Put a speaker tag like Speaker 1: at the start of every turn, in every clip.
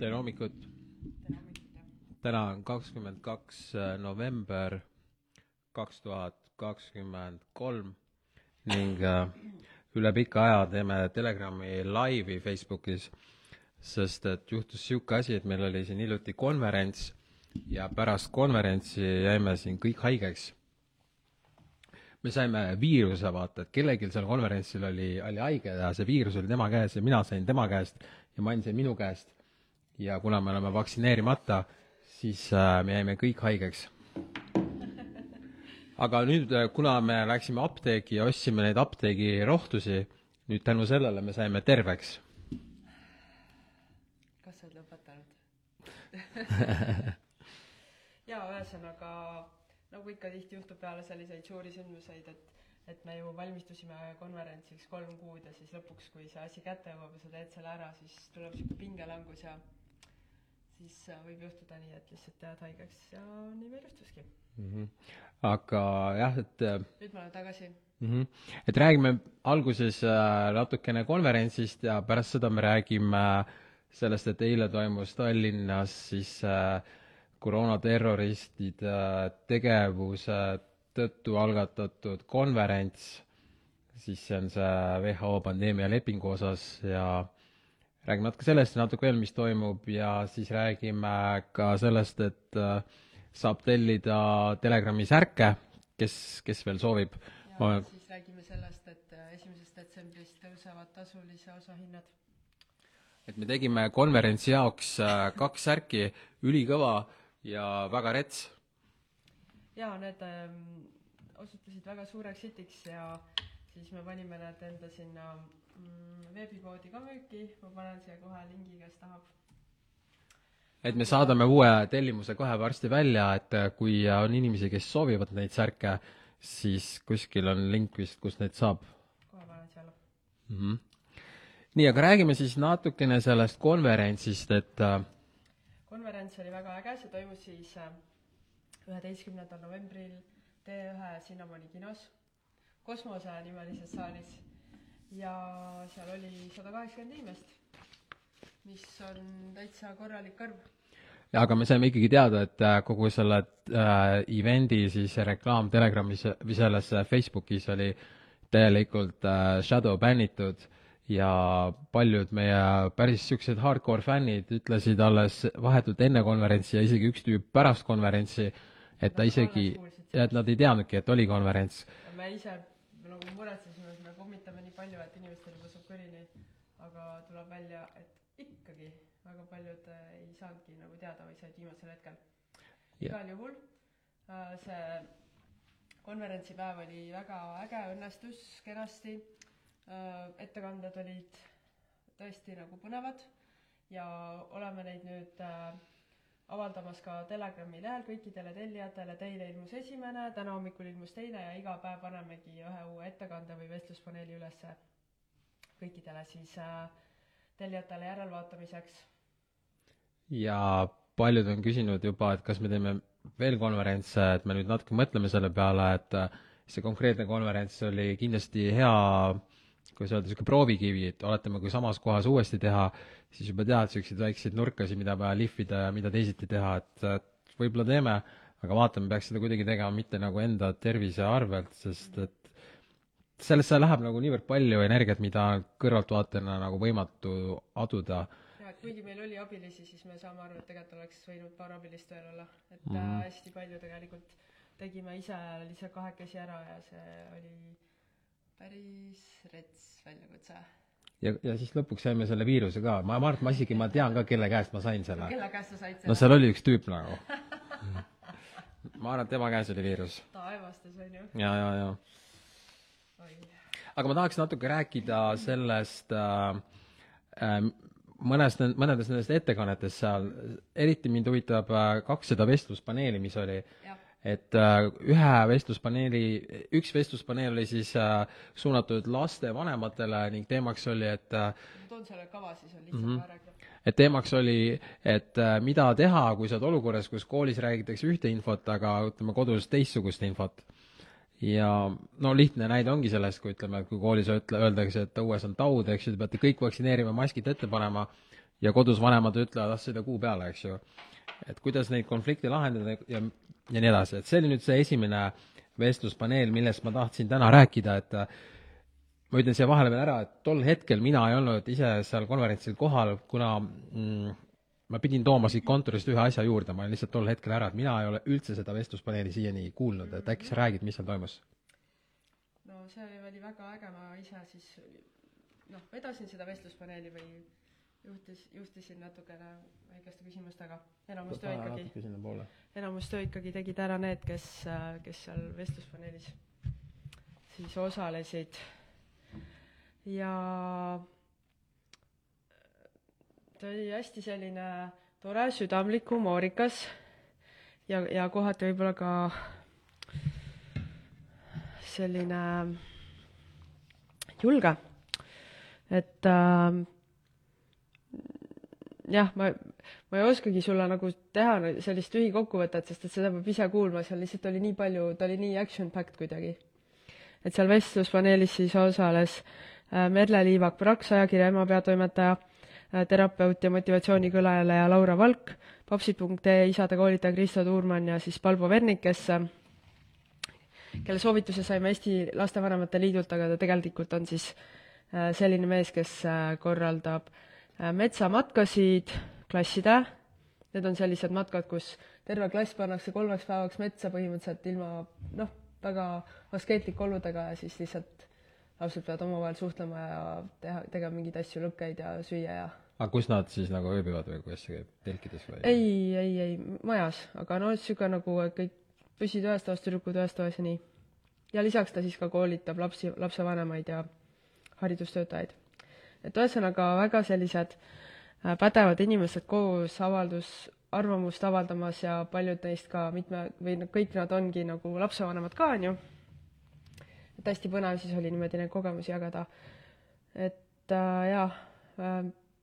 Speaker 1: tere hommikut! täna on kakskümmend kaks äh, november kaks tuhat kakskümmend kolm ning äh, üle pika aja teeme Telegrami laivi Facebookis, sest et juhtus niisugune asi, et meil oli siin hiljuti konverents ja pärast konverentsi jäime siin kõik haigeks. me saime viiruse, vaata, et kellelgi seal konverentsil oli, oli haige ja see viirus oli tema käes ja mina sain tema käest ja Mann sai minu käest. Ja kuna me oleme vaktsineerimata, siis äh, me jäime kõik haigeks. aga nüüd, äh, kuna me läksime apteegi ja ostsime neid apteegirohtusi, nüüd tänu sellele me saime terveks.
Speaker 2: kas sa oled lõpetanud jaa, ühesõnaga nagu ikka tihti juhtub peale selliseid suuri sündmuseid, et et me ju valmistusime konverentsiks kolm kuud ja siis lõpuks, kui see asi kätte jõuab ja sa teed selle ära, siis tuleb niisugune pingelangus ja siis äh, võib juhtuda nii, et lihtsalt jääd haigeks ja nii meil juhtuski
Speaker 1: mm. -hmm. aga jah, et äh,
Speaker 2: nüüd ma olen tagasi
Speaker 1: mm. -hmm. et räägime alguses äh, natukene konverentsist ja pärast seda me räägime sellest, et eile toimus Tallinnas siis koroonaterroristide tegevuse tõttu algatatud konverents, siis see on see WHO pandeemialepingu osas ja räägime natuke sellest ja natuke veel, mis toimub ja siis räägime ka sellest, et äh, saab tellida Telegrami särke, kes, kes veel soovib.
Speaker 2: Ma... siis räägime sellest, et äh, esimesest detsembrist tõusevad tasulise osa hinnad.
Speaker 1: et me tegime konverentsi jaoks äh, kaks särki, ülikõva ja väga rets
Speaker 2: jaa, need ähm, osutusid väga suureks hitiks ja siis me panime need enda sinna veebipoodi ka müüki, ma panen siia kohe lingi, kes tahab.
Speaker 1: et me saadame uue tellimuse kohe varsti välja, et äh, kui on inimesi, kes soovivad neid särke, siis kuskil on link vist, kus neid saab.
Speaker 2: kohe panen siia alla
Speaker 1: mm. -hmm. nii, aga räägime siis natukene sellest konverentsist, et äh,
Speaker 2: konverents oli väga äge, see toimus siis äh, üheteistkümnendal novembril T1 Cinnamoni kinos, kosmose nimelises saalis ja seal oli sada kaheksakümmend inimest, mis on täitsa korralik arv.
Speaker 1: ja aga me saime ikkagi teada, et äh, kogu selle äh, event'i siis reklaam Telegramis või selles äh, Facebookis oli täielikult äh, shadow bännitud ja paljud meie päris niisugused hardcore fännid ütlesid alles vahetult enne konverentsi ja isegi üks tüüp pärast konverentsi, et ta isegi, et nad ei teadnudki, et oli konverents.
Speaker 2: me ise nagu muretsesime, et me pommitame nii palju, et inimestel juba saab kõrini, aga tuleb välja, et ikkagi väga paljud äh, ei saanudki nagu teada või said viimasel hetkel. igal juhul äh, see konverentsipäev oli väga äge, õnnestus kenasti, äh, ettekanded olid tõesti nagu põnevad. Ja oleme neid nüüd äh, avaldamas ka Telegrami lehel kõikidele tellijatele, teile ilmus esimene, täna hommikul ilmus teine ja iga päev panemegi ühe uue ettekande või vestluspaneeli ülesse kõikidele siis äh, tellijatele järelvaatamiseks.
Speaker 1: ja paljud on küsinud juba, et kas me teeme veel konverentse, et me nüüd natuke mõtleme selle peale, et äh, see konkreetne konverents oli kindlasti hea kuidas öelda, niisugune proovikivi, et oletame, kui samas kohas uuesti teha, siis juba tead niisuguseid väikseid nurkasid, mida vaja lihvida ja mida teisiti teha, et, võib-olla teeme, aga vaatame, peaks seda kuidagi tegema mitte nagu enda tervise arvelt, sest et sellesse läheb nagu niivõrd palju energiat, mida kõrvaltvaatajana nagu võimatu aduda.
Speaker 2: jaa, et kuigi meil oli abilisi, siis me saame aru, et tegelikult oleks võinud paar abilist veel olla, et mm -hmm. hästi palju tegelikult tegime ise lihtsalt kahekesi ära ja see oli päris rets väljakutse.
Speaker 1: ja, ja siis lõpuks saime selle viiruse ka, ma, ma arvan, et ma isegi, ma tean ka, kelle käest ma sain selle.
Speaker 2: kelle käest sa said selle?
Speaker 1: no seal oli üks tüüp nagu ma arvan, et tema käes oli viirus.
Speaker 2: taevastes, on ju.
Speaker 1: ja, ja, ja. aga ma tahaks natuke rääkida sellest äh, äh, mõnest, mõnedest nendest ettekannetest seal, eriti mind huvitab äh, kaks seda vestluspaneeli, mis oli
Speaker 2: jah
Speaker 1: et äh, ühe vestluspaneeli, üks vestluspaneel oli siis äh, suunatud lastevanematele ning teemaks oli, et äh,
Speaker 2: toon selle kava, siis on lihtsam mm -hmm. rääkida.
Speaker 1: et teemaks oli, et mida teha, kui sa oled olukorras, kus koolis räägitakse ühte infot, aga ütleme, kodus teistsugust infot. ja no lihtne näide ongi sellest, kui ütleme, kui koolis ütle, öeldakse, et õues on taud, eks ju, te peate kõik vaktsineerima, maskid ette panema, ja kodus vanemad ütlevad, ah sõida kuu peale, eks ju. et kuidas neid konflikte lahendada ja, ja nii edasi, et see oli nüüd see esimene vestluspaneel, millest ma tahtsin täna rääkida, et ma ütlen siia vahele veel ära, et tol hetkel mina ei olnud ise seal konverentsil kohal, kuna mm, ma pidin tooma siit kontorist ühe asja juurde, ma olin lihtsalt tol hetkel ära, et mina ei ole üldse seda vestluspaneeli siiani kuulnud, et äkki sa räägid, mis seal toimus?
Speaker 2: no see oli väga äge, ma ise siis noh, vedasin seda vestluspaneeli või juhtis, juhtisin natukene väikeste küsimustega, enamus töö ikkagi, enamus töö ikkagi tegid ära need, kes, kes seal vestluspaneelis siis osalesid ja ta oli hästi selline tore, südamlik, humoorikas ja, ja kohati võib-olla ka selline julge. et äh, jah, ma, ma ei oskagi sulle nagu teha sellist lühikokkuvõtet, sest et seda peab ise kuulma, seal lihtsalt oli nii palju, ta oli nii action-packed kuidagi. et seal vestluspaneelis siis osales äh, Merle Liivak-Praks, ajakirja Ema peatoimetaja Äh, terapeut ja motivatsioonikõneleja Laura Valk, papsid.ee isade koolitaja Kristo Tuurmann ja siis Palvo Vernik, kes kelle soovituse saime Eesti Lastevanemate Liidult, aga ta tegelikult on siis äh, selline mees, kes äh, korraldab metsamatkasid klassidele, need on sellised matkad, kus terve klass pannakse kolmeks päevaks metsa põhimõtteliselt ilma noh, väga askeetlike oludega ja siis lihtsalt lapsed peavad omavahel suhtlema ja teha, tegema mingeid asju, lõkkeid ja süüa ja
Speaker 1: aga kus nad siis nagu ööbivad või kuidas see käib, telkides või?
Speaker 2: ei, ei, ei, majas, aga no niisugune nagu kõik poisid ühes toas, tüdrukud ühes toas ja nii. ja lisaks ta siis ka koolitab lapsi, lapsevanemaid ja haridustöötajaid. Et ühesõnaga väga sellised äh, pädevad inimesed koos avaldus, arvamust avaldamas ja paljud neist ka mitme või no kõik nad ongi nagu lapsevanemad ka, on ju et hästi põnev siis oli niimoodi neid kogemusi jagada. et äh, jaa äh,,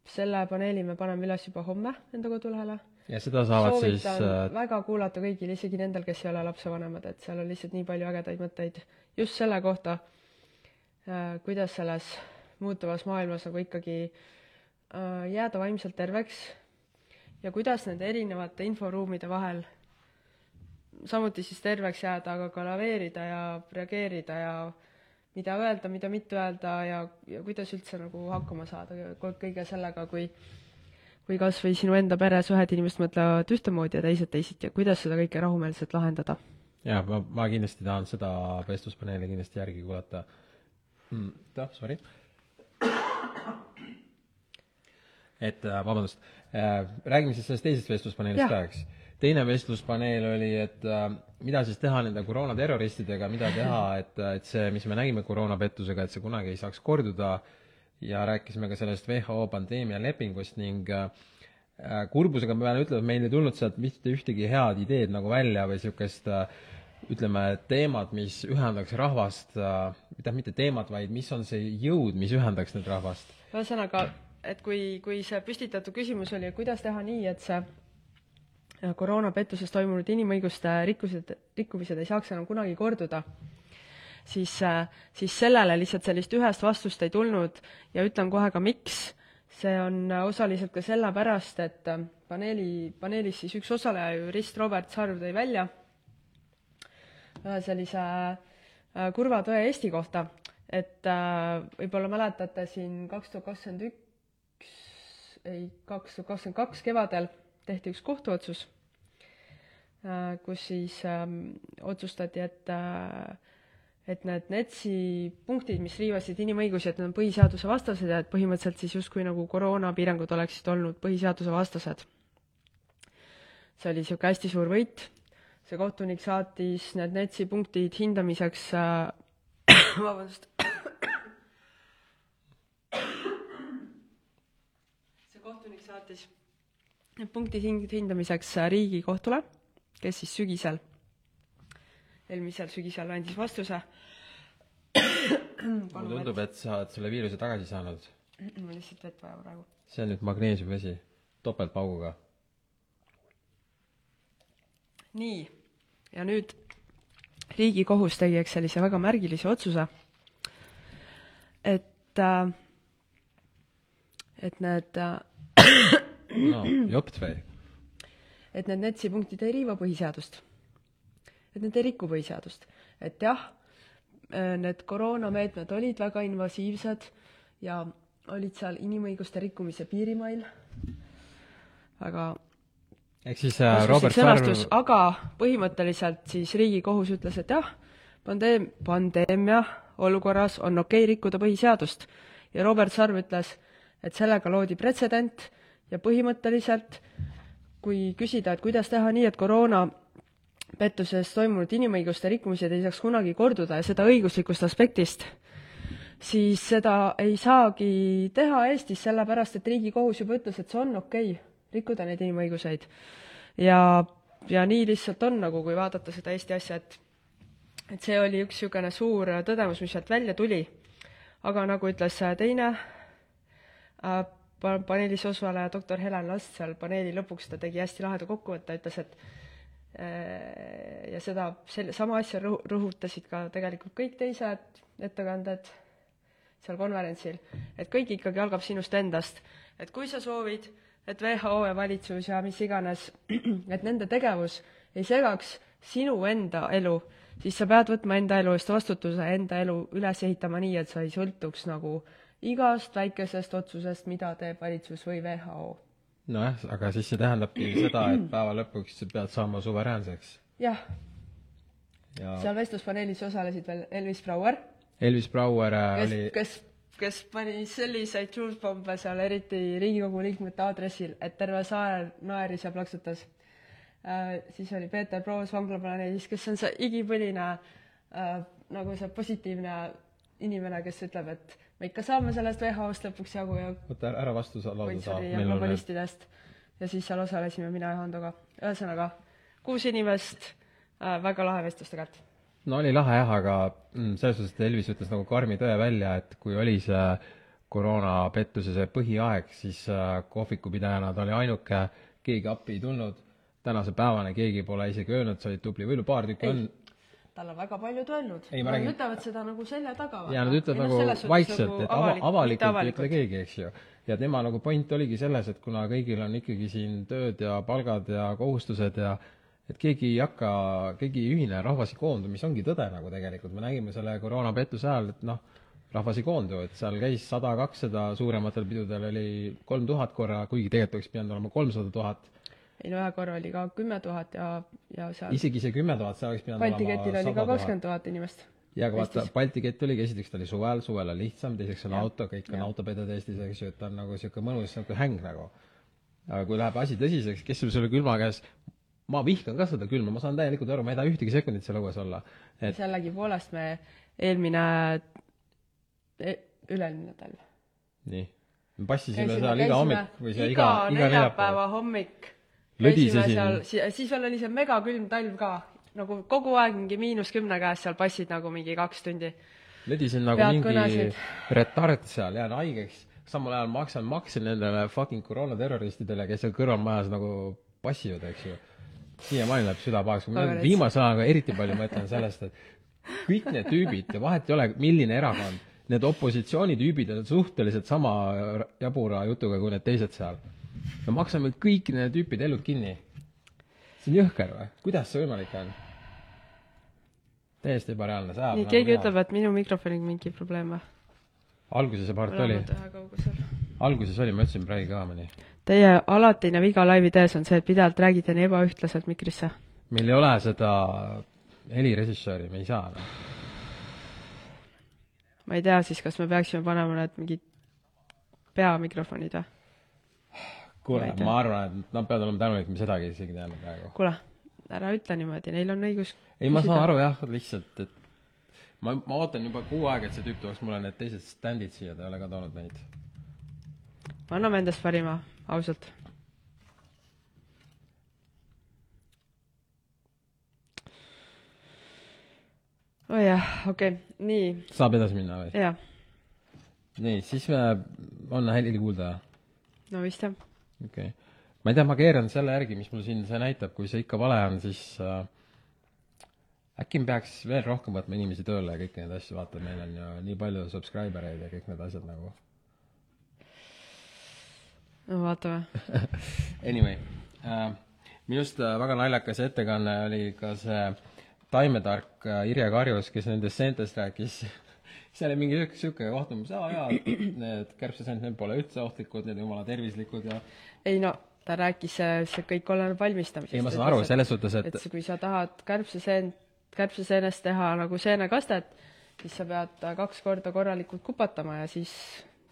Speaker 2: selle paneeli me paneme üles juba homme enda kodulehele.
Speaker 1: ja seda saavad
Speaker 2: Soovitan
Speaker 1: siis äh...
Speaker 2: väga kuulata kõigil, isegi nendel, kes ei ole lapsevanemad, et seal on lihtsalt nii palju ägedaid mõtteid just selle kohta äh,, kuidas selles muutuvas maailmas nagu ikkagi äh, jääda vaimselt terveks ja kuidas nende erinevate inforuumide vahel samuti siis terveks jääda, aga ka laveerida ja reageerida ja mida öelda, mida mitte öelda ja, ja kuidas üldse nagu hakkama saada kõige sellega, kui kui kas või sinu enda peres ühed inimesed mõtlevad ühtemoodi ja teised teisiti ja kuidas seda kõike rahumeelselt lahendada?
Speaker 1: jaa, ma, ma kindlasti tahan seda vestluspaneeli kindlasti järgi kuulata mm,. jah, sorry. Et äh, vabandust äh,, räägime siis sellest teisest vestluspaneelist ka, eks. Teine vestluspaneel oli, et äh, mida siis teha nende koroonaterroristidega, mida teha, et, et see, mis me nägime koroonapettusega, et see kunagi ei saaks korduda. Ja rääkisime ka sellest WHO pandeemialepingust ning äh, kurbusega ma pean ütlema, et meil ei tulnud sealt mitte ühtegi head ideed nagu välja või niisugust äh, ütleme, teemat, mis ühendaks rahvast äh,, tähendab mitte teemat, vaid mis on see jõud, mis ühendaks nüüd rahvast?
Speaker 2: ühesõnaga, et kui, kui see püstitatud küsimus oli, kuidas teha nii, et see koroonapettuses toimunud inimõiguste rikkused, rikkumised ei saaks enam kunagi korduda, siis, siis sellele lihtsalt sellist ühest vastust ei tulnud ja ütlen kohe ka, miks. see on osaliselt ka sellepärast, et paneeli, paneelis siis üks osaleja, jurist Robert Sarv tõi välja ühe sellise äh, kurva tõe Eesti kohta, et äh, võib-olla mäletate siin kaks tuhat kakskümmend üks, ei, kaks tuhat kakskümmend kaks kevadel tehti üks kohtuotsus, äh, kus siis ähm, otsustati, et äh, et need NETS-i punktid, mis riivasid inimõigusi, et need on põhiseaduse vastased ja et põhimõtteliselt siis justkui nagu koroonapiirangud oleksid olnud põhiseaduse vastased. see oli niisugune hästi suur võit, see kohtunik saatis need NETS-i punktid hindamiseks äh,, vabandust, see kohtunik saatis need punktid hindamiseks Riigikohtule, kes siis sügisel, eelmisel sügisel andis vastuse.
Speaker 1: mulle tundub, et sa oled selle viiruse tagasi saanud.
Speaker 2: mul lihtsalt vett vaja praegu.
Speaker 1: see on nüüd magneesiumvesi, topeltpauguga.
Speaker 2: nii, ja nüüd riigikohus tegi, eks, sellise väga märgilise otsuse, et, äh, et need äh,
Speaker 1: no jopt või?
Speaker 2: et need NETS-i punktid ei riiva põhiseadust. et need ei riku põhiseadust. et jah, need koroonameetmed olid väga invasiivsed ja olid seal inimõiguste rikkumise piirimail, aga
Speaker 1: ehk siis äh, Robert Sarv
Speaker 2: aga põhimõtteliselt siis Riigikohus ütles, et jah, pandeem-, pandeemia olukorras on okei okay rikkuda põhiseadust. ja Robert Sarv ütles, et sellega loodi pretsedent ja põhimõtteliselt kui küsida, et kuidas teha nii, et koroona pettuses toimunud inimõiguste rikkumised ei saaks kunagi korduda ja seda õiguslikust aspektist, siis seda ei saagi teha Eestis, sellepärast et Riigikohus juba ütles, et see on okei okay, rikkuda neid inimõiguseid. ja, ja nii lihtsalt on, nagu kui vaadata seda Eesti asja, et et see oli üks niisugune suur tõdemus, mis sealt välja tuli. aga nagu ütles teine paneelis osaleja doktor Helen Last seal paneeli lõpuks, ta tegi hästi laheda kokkuvõtte, ütles, et äh, ja seda, selle, sama asja rõhu-, rõhutasid ka tegelikult kõik teised ettekanded seal konverentsil, et kõik ikkagi algab sinust endast. et kui sa soovid, et WHO ja valitsus ja mis iganes, et nende tegevus ei segaks sinu enda elu, siis sa pead võtma enda elu eest vastutuse, enda elu üles ehitama nii, et sa ei sõltuks nagu igast väikesest otsusest, mida teeb valitsus või WHO.
Speaker 1: nojah, aga siis see tähendabki seda, et päeva lõpuks sa pead saama suveräänseks.
Speaker 2: jah ja.. seal vestluspaneelis osalesid veel Elvis Brouer.
Speaker 1: Elvis Brouer äh,
Speaker 2: kes,
Speaker 1: oli
Speaker 2: kes, kes pani selliseid truthbombe seal, eriti Riigikogu liikmete aadressil, et terve saal naeris ja plaksutas äh,. siis oli Peeter Proos vanglaplaneedis, kes on see igipõline äh, nagu see positiivne inimene, kes ütleb, et me ikka saame sellest WHO-st lõpuks jagu ja
Speaker 1: oota, ära vastu sa lauda
Speaker 2: saab. ja globalistidest. ja siis seal osalesime mina ja Handoga. ühesõnaga, kuus inimest äh,, väga lahe vestlus tegelikult.
Speaker 1: no oli lahe jah, aga mm, selles suhtes, et Elvis ütles nagu karmi tõe välja, et kui oli see koroonapettuse see põhiaeg, siis äh, kohvikupidajana ta oli ainuke, keegi appi ei tulnud, tänase päevani keegi pole isegi öelnud, sa olid tubli, võib-olla paar tükki on
Speaker 2: tal on väga paljud öelnud. Nad
Speaker 1: räägin...
Speaker 2: ütlevad seda nagu selja taga.
Speaker 1: ja nad ütlevad no, nagu vaikselt nagu, et avalik, avalikult ei ütle keegi, eks ju. ja tema nagu point oligi selles, et kuna kõigil on ikkagi siin tööd ja palgad ja kohustused ja et keegi ei hakka, keegi ei ühine, rahvas ei koondu, mis ongi tõde nagu tegelikult, me nägime selle koroonapettuse ajal, et noh, rahvas ei koondu, et seal käis sada, kakssada, suurematel pidudel oli kolm tuhat korra, kuigi tegelikult oleks pidanud olema kolmsada tuhat
Speaker 2: ei no ühe korra oli ka kümme tuhat ja, ja seal
Speaker 1: isegi see kümme tuhat, seal oleks pidanud
Speaker 2: Balti ketil oli ka kakskümmend tuhat inimest.
Speaker 1: ja aga vaata, Balti kett oligi, esiteks ta oli suvel, suvel on lihtsam, teiseks on ja. auto, kõik on autopedad Eestis, eks ju, et ta on nagu niisugune mõnus nagu häng nagu. aga kui läheb asi tõsiseks, kes sul selle külma käes ma vihkan ka seda külma, ma saan täielikult aru, ma ei taha ühtegi sekundit seal õues olla
Speaker 2: et.... sellegipoolest me eelmine e,, üle-eelmine talv.
Speaker 1: nii. me passisime seal iga hommik või see iga,
Speaker 2: iga neljapäeva hommik seal, siis veel oli see megakülm talv ka, nagu kogu aeg mingi miinus kümne käes seal passid nagu mingi kaks tundi.
Speaker 1: lödisin nagu Pead mingi kõnesid. retard seal, jään haigeks, samal ajal maksan makse nendele fucking koroonaterroristidele, kes seal kõrvalmajas nagu passivad, eks ju. siiamaani läheb süda pahaks, viimasel ajal eriti palju mõtlen sellest, et kõik need tüübid ja vahet ei ole, milline erakond, need opositsioonitüübid on suhteliselt sama jabura jutuga kui need teised seal me maksame kõik need tüüpide elud kinni. see on jõhker või? kuidas see võimalik on? täiesti ebareaalne, see ajab
Speaker 2: nii, keegi ütleb, et minu mikrofoniga mingi probleem või?
Speaker 1: alguses see part oli. alguses oli, ma ütlesin praegu ka mõni.
Speaker 2: Teie alatine viga laivi tees on see, et pidevalt räägite nii ebaühtlaselt mikrisse.
Speaker 1: meil ei ole seda helirežissööri, me ei saa no..
Speaker 2: ma ei tea siis, kas me peaksime panema need mingid peamikrofonid või?
Speaker 1: Kuule, ma arvan, et nad peavad olema tänulikud, me sedagi isegi teame praegu.
Speaker 2: kuule, ära ütle niimoodi, neil on õigus
Speaker 1: ei, ma saan aru jah, lihtsalt, et ma, ma ootan juba kuu aega, et see tüüp tooks mulle need teised stand'id siia, ta ei ole ka toonud neid.
Speaker 2: anname endast parima, ausalt. oi oh jah, okei okay., nii.
Speaker 1: saab edasi minna või?
Speaker 2: jah.
Speaker 1: nii, siis me, on heli kuulda?
Speaker 2: no vist jah
Speaker 1: okei. Okay.. ma ei tea, ma keeran selle järgi, mis mul siin see näitab, kui see ikka vale on, siis äh, äkki me peaks veel rohkem võtma inimesi tööle ja kõiki neid asju, vaata, meil on ju nii palju subscriber eid ja kõik need asjad nagu.
Speaker 2: no vaatame
Speaker 1: Anyway äh,, minu arust äh, väga naljakas ettekanne oli ka see taimetark äh, Irje Karjus, kes nendest seentest rääkis seal oli mingi sihuke, sihuke kohtumus, aa jaa, need kärbseseent, need pole üldse ohtlikud, need on jumala tervislikud ja
Speaker 2: ei no ta rääkis, see kõik oleneb valmistamisest.
Speaker 1: ei, ma saan aru, selles suhtes, et
Speaker 2: et kui sa tahad kärbseseent, kärbseseenest teha nagu seenekastet, siis sa pead kaks korda korralikult kupatama ja siis,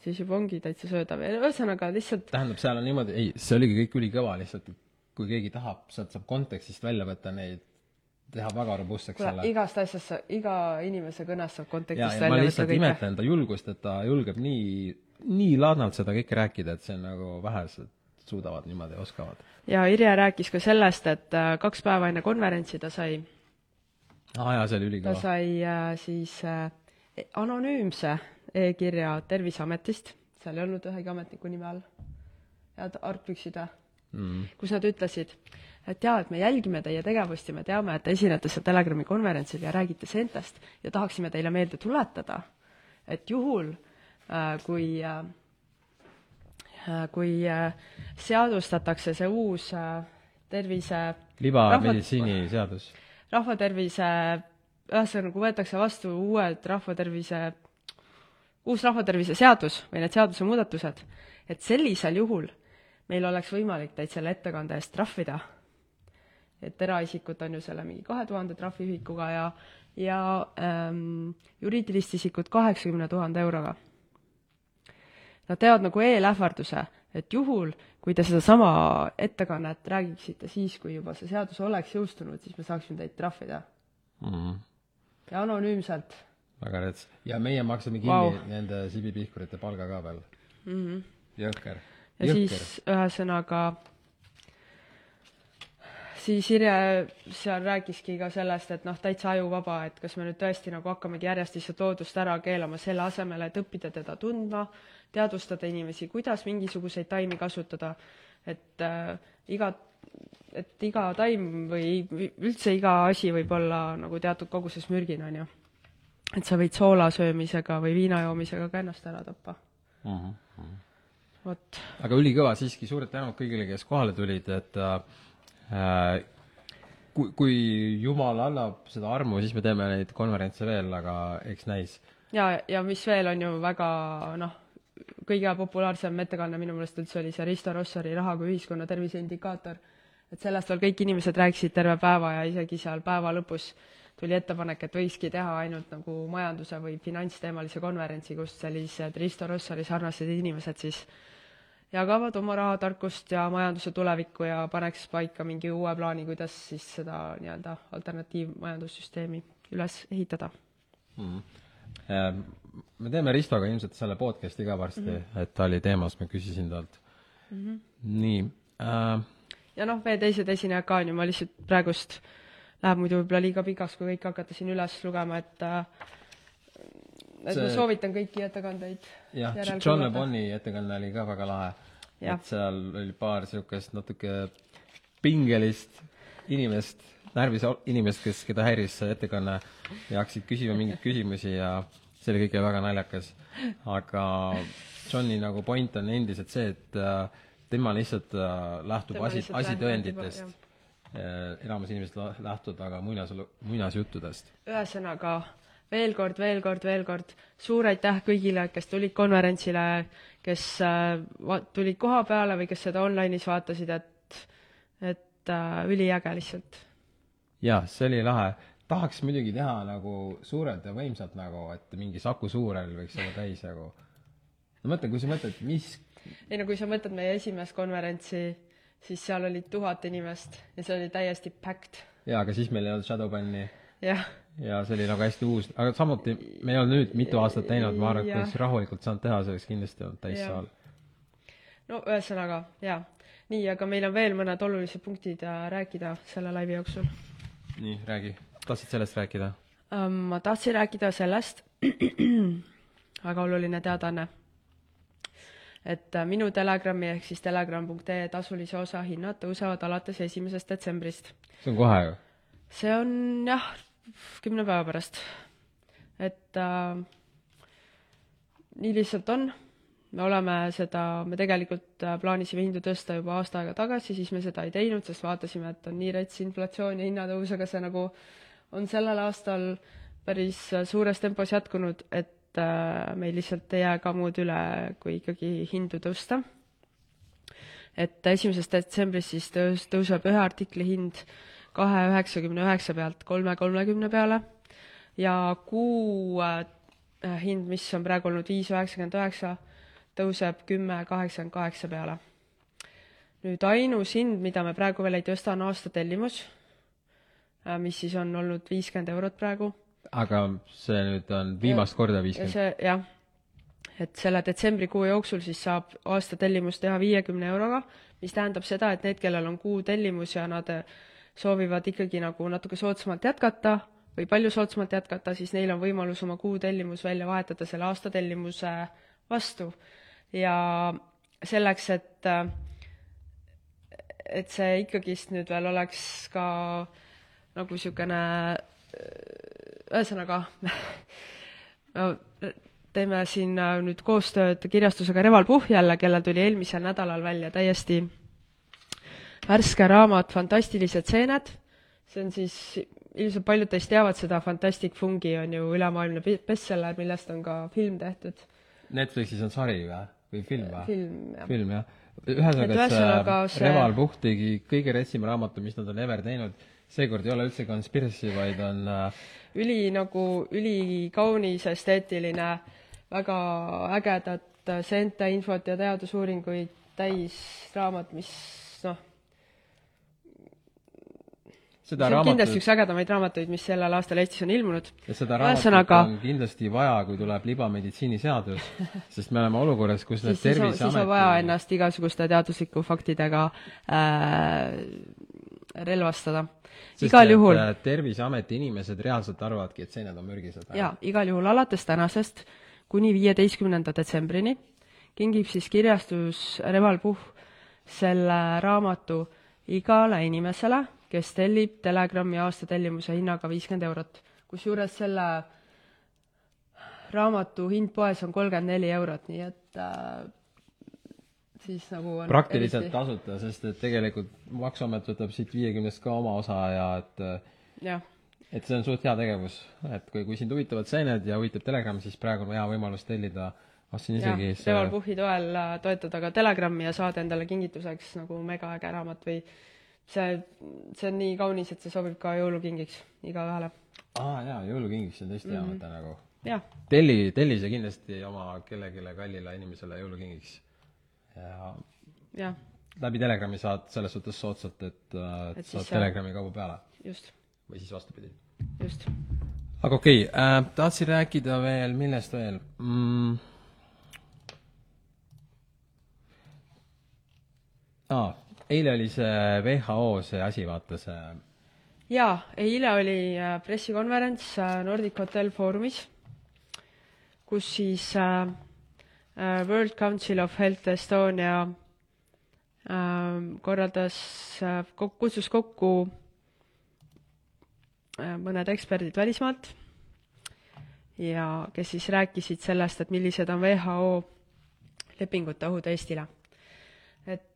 Speaker 2: siis juba ongi täitsa söödav ja ühesõnaga lihtsalt
Speaker 1: tähendab, seal on niimoodi, ei, see oligi kõik ülikõva, lihtsalt kui keegi tahab, sealt saab kontekstist välja võtta neid, teha väga robustseks
Speaker 2: kuule,
Speaker 1: selle.
Speaker 2: igast asjast sa, iga inimese kõnest saab kontekstist
Speaker 1: ja ma
Speaker 2: välja võtta
Speaker 1: lihtsalt
Speaker 2: kõike.
Speaker 1: imetlen ta julgust, et ta julgeb nii, nii ladnalt seda kõike rääkida, et see on nagu vähesed suudavad niimoodi, oskavad.
Speaker 2: ja Irje rääkis ka sellest, et äh, kaks päeva enne konverentsi ta sai,
Speaker 1: aa jaa, see oli
Speaker 2: ta
Speaker 1: ülikõva.
Speaker 2: sai äh, siis äh, anonüümse e-kirja Terviseametist, seal ei olnud ühegi ametniku nime all, head argpüksid või?
Speaker 1: Mm.
Speaker 2: kus nad ütlesid, et jaa, et me jälgime teie tegevust ja me teame, et te esinete seal Telegrami konverentsil ja räägite seentest ja tahaksime teile meelde tuletada, et juhul äh, kui äh, äh, kui äh, seadustatakse see uus äh, tervise
Speaker 1: libameditsiiniseadus.
Speaker 2: rahvatervise, ühesõnaga, kui võetakse vastu uued rahvatervise, uus rahvatervise seadus või need seadusemuudatused, et sellisel juhul meil oleks võimalik teid selle ettekande eest trahvida. Et eraisikut on ju selle mingi kahe tuhande trahviühikuga ja, ja ähm, juriidilist isikut kaheksakümne tuhande euroga. Nad teevad nagu eelähvarduse, et juhul, kui te sedasama ettekannet räägiksite siis, kui juba see seadus oleks jõustunud, siis me saaksime teid trahvida
Speaker 1: Mm.
Speaker 2: ja anonüümselt
Speaker 1: väga rets. ja meie maksame kinni wow. nende sibipihkurite palga ka veel
Speaker 2: mm. -hmm.
Speaker 1: jõhker
Speaker 2: ja
Speaker 1: jõhker
Speaker 2: siis ühesõnaga, siis Irje seal rääkiski ka sellest, et noh, täitsa ajuvaba, et kas me nüüd tõesti nagu hakkamegi järjest lihtsalt loodust ära keelama, selle asemel, et õppida teda tundma, teadvustada inimesi, kuidas mingisuguseid taimi kasutada, et äh, iga, et iga taim või üldse iga asi võib olla nagu teatud koguses mürgine, on ju. et sa võid soola söömisega või viina joomisega ka ennast ära tappa.
Speaker 1: mm. -hmm.
Speaker 2: vot
Speaker 1: aga ülikõva siiski, suured tänud kõigile, kes kohale tulid, et äh, kui, kui jumal annab seda armu, siis me teeme neid konverentse veel, aga eks näis.
Speaker 2: ja, ja mis veel on ju väga noh, kõige populaarsem ettekanne minu meelest üldse oli see Risto Rossari Raha kui ühiskonna tervise indikaator. et sellest veel kõik inimesed rääkisid terve päeva ja isegi seal päeva lõpus tuli ettepanek, et võikski teha ainult nagu majanduse või finantsteemalise konverentsi, kus sellised Risto Rossari sarnased inimesed siis jagavad oma rahatarkust ja majanduse tulevikku ja paneks paika mingi uue plaani, kuidas siis seda nii-öelda alternatiivmajandussüsteemi üles ehitada
Speaker 1: mm. -hmm. me teeme Ristoga ilmselt selle podcast'i ka varsti mm, -hmm. et ta oli teemas, ma küsisin talt mm. -hmm. nii äh,
Speaker 2: ja noh, veel teised esinejad ka on ju, ma lihtsalt praegust läheb muidu võib-olla liiga pikaks, kui kõike hakata siin üles lugema, et äh, et see... ma soovitan kõiki ettekandeid
Speaker 1: jah, John. Le Boni ettekanne oli ka väga lahe. Et seal oli paar niisugust natuke pingelist inimest, närvis inimest, kes, keda häiris see ettekanne ja hakkasid küsima mingeid küsimusi ja see oli kõik väga naljakas. aga Johni nagu point on endiselt see, et äh, tema lihtsalt äh, lähtub
Speaker 2: Tema
Speaker 1: asi, asitõenditest
Speaker 2: lähtub,
Speaker 1: äh, enamus inimesed lähtuvad aga muinas, muinasjuttudest.
Speaker 2: ühesõnaga, veel kord, veel kord, veel kord suur aitäh kõigile, kes tulid konverentsile, kes äh, va- tulid koha peale või kes seda online'is vaatasid, et, et äh, üliäge lihtsalt.
Speaker 1: jaa, see oli lahe. tahaks muidugi teha nagu suurelt ja võimsalt nagu, et mingi Saku Suurel võiks olla täis nagu. no mõtle, kui sa mõtled, mis,
Speaker 2: ei no kui sa mõtled meie esimest konverentsi, siis seal oli tuhat inimest ja see oli täiesti packed.
Speaker 1: jaa, aga siis meil ei olnud Shadowbani
Speaker 2: jah,
Speaker 1: ja see oli nagu hästi uus, aga samuti me ei olnud nüüd mitu aastat teinud, ma arvan, et kui oleks rahulikult saanud teha, see oleks kindlasti olnud täissaal.
Speaker 2: no ühesõnaga, jaa. nii, aga meil on veel mõned olulised punktid äh, rääkida selle laivi jooksul.
Speaker 1: nii, räägi. tahtsid sellest rääkida?
Speaker 2: Ähm, ma tahtsin rääkida sellest, väga oluline teadaanne, et äh, minu Telegrami ehk siis telegram.ee tasulise osa hinnad tõusevad alates esimesest detsembrist.
Speaker 1: see on kohe ju?
Speaker 2: see on jah, kümne päeva pärast. et äh, nii lihtsalt on. me oleme seda, me tegelikult äh, plaanisime hindu tõsta juba aasta aega tagasi, siis me seda ei teinud, sest vaatasime, et on nii rets inflatsioon ja hinnatõus, aga see nagu on sellel aastal päris äh, suures tempos jätkunud, et meil lihtsalt ei jää ka muud üle, kui ikkagi hindu tõsta. et esimesest detsembrist siis tõus, tõuseb ühe artikli hind kahe üheksakümne üheksa pealt kolme kolmekümne peale ja kuu hind, mis on praegu olnud viis üheksakümmend üheksa, tõuseb kümme kaheksakümmend kaheksa peale. nüüd ainus hind, mida me praegu veel ei tõsta, on aastatellimus, äh, mis siis on olnud viiskümmend eurot praegu.
Speaker 1: aga see nüüd on viimast ja, korda viiskümmend?
Speaker 2: see, jah. et selle detsembrikuu jooksul siis saab aastatellimust teha viiekümne euroga, mis tähendab seda, et need, kellel on kuutellimus ja nad äh, soovivad ikkagi nagu natuke soodsamalt jätkata või palju soodsamalt jätkata, siis neil on võimalus oma kuutellimus välja vahetada selle aastatellimuse vastu. Ja selleks, et, et see ikkagist nüüd veel oleks ka nagu niisugune, ühesõnaga no teeme siin nüüd koostööd kirjastusega Reval Puhh jälle, kellel tuli eelmisel nädalal välja täiesti värske raamat Fantastilised seened, see on siis, ilmselt paljud teist teavad seda, Fantastic Fungi on ju ülemaailmne bestseller, millest on ka film tehtud.
Speaker 1: Netflixis on sari või? või film või?
Speaker 2: film, jah.
Speaker 1: film, jah. ühesõnaga, see, Reval Puhk tegi kõige retsim raamatu, mis nad on ever teinud, seekord ei ole üldse conspiracy, vaid on äh,
Speaker 2: üli nagu, ülikaunis, esteetiline, väga ägedat seente infot ja teadusuuringuid täis raamat, mis noh,
Speaker 1: seda
Speaker 2: see on
Speaker 1: raamatut
Speaker 2: kindlasti üks ägedamaid raamatuid, mis sellel aastal Eestis on ilmunud.
Speaker 1: ja seda raamatut Ühesõnaga... on kindlasti vaja, kui tuleb libameditsiiniseadus, sest me oleme olukorras, kus need terviseameti
Speaker 2: siis on vaja ennast igasuguste teadusliku faktidega äh, relvastada. igal juhul
Speaker 1: äh, Terviseameti inimesed reaalselt arvavadki, et seened on mürgised.
Speaker 2: jaa, igal juhul alates tänasest kuni viieteistkümnenda detsembrini kingib siis kirjastus Reval Puhh selle raamatu igale inimesele, kes tellib Telegrami aastatellimuse hinnaga viiskümmend eurot. kusjuures selle raamatu hind poes on kolmkümmend neli eurot, nii et äh, siis nagu on
Speaker 1: praktiliselt eriti... tasuta, sest et tegelikult Maksuamet võtab siit viiekümnest ka oma osa ja et
Speaker 2: jah.
Speaker 1: et see on suht hea tegevus, et kui, kui sind huvitavad seened ja huvitab Telegram, siis praegu on hea võimalus tellida ostsin isegi
Speaker 2: see Reval Puhhi toel äh, toetada ka Telegrami ja saada endale kingituseks nagu megaäge raamat või see, see on nii kaunis, et see sobib ka jõulukingiks igaühele.
Speaker 1: aa jaa, jõulukingiks on tõesti hea mm -hmm. mõte nagu.
Speaker 2: telli,
Speaker 1: telli see kindlasti oma kellelegi kallile inimesele jõulukingiks. ja,
Speaker 2: ja.
Speaker 1: läbi Telegrami saad selles suhtes soodsalt, et, äh, et saad. Telegrami kauba peale.
Speaker 2: just.
Speaker 1: või siis vastupidi.
Speaker 2: just.
Speaker 1: aga okei okay, äh,, tahtsin rääkida veel, millest veel mm.? aa ah eile oli see WHO see asi, vaata see
Speaker 2: jaa, eile oli äh, pressikonverents äh, Nordic Hotel Foorumis, kus siis äh, World Council of Health Estonia korraldas, kutsus kokku mõned eksperdid välismaalt ja kes siis rääkisid sellest, et millised on WHO lepingute ohud Eestile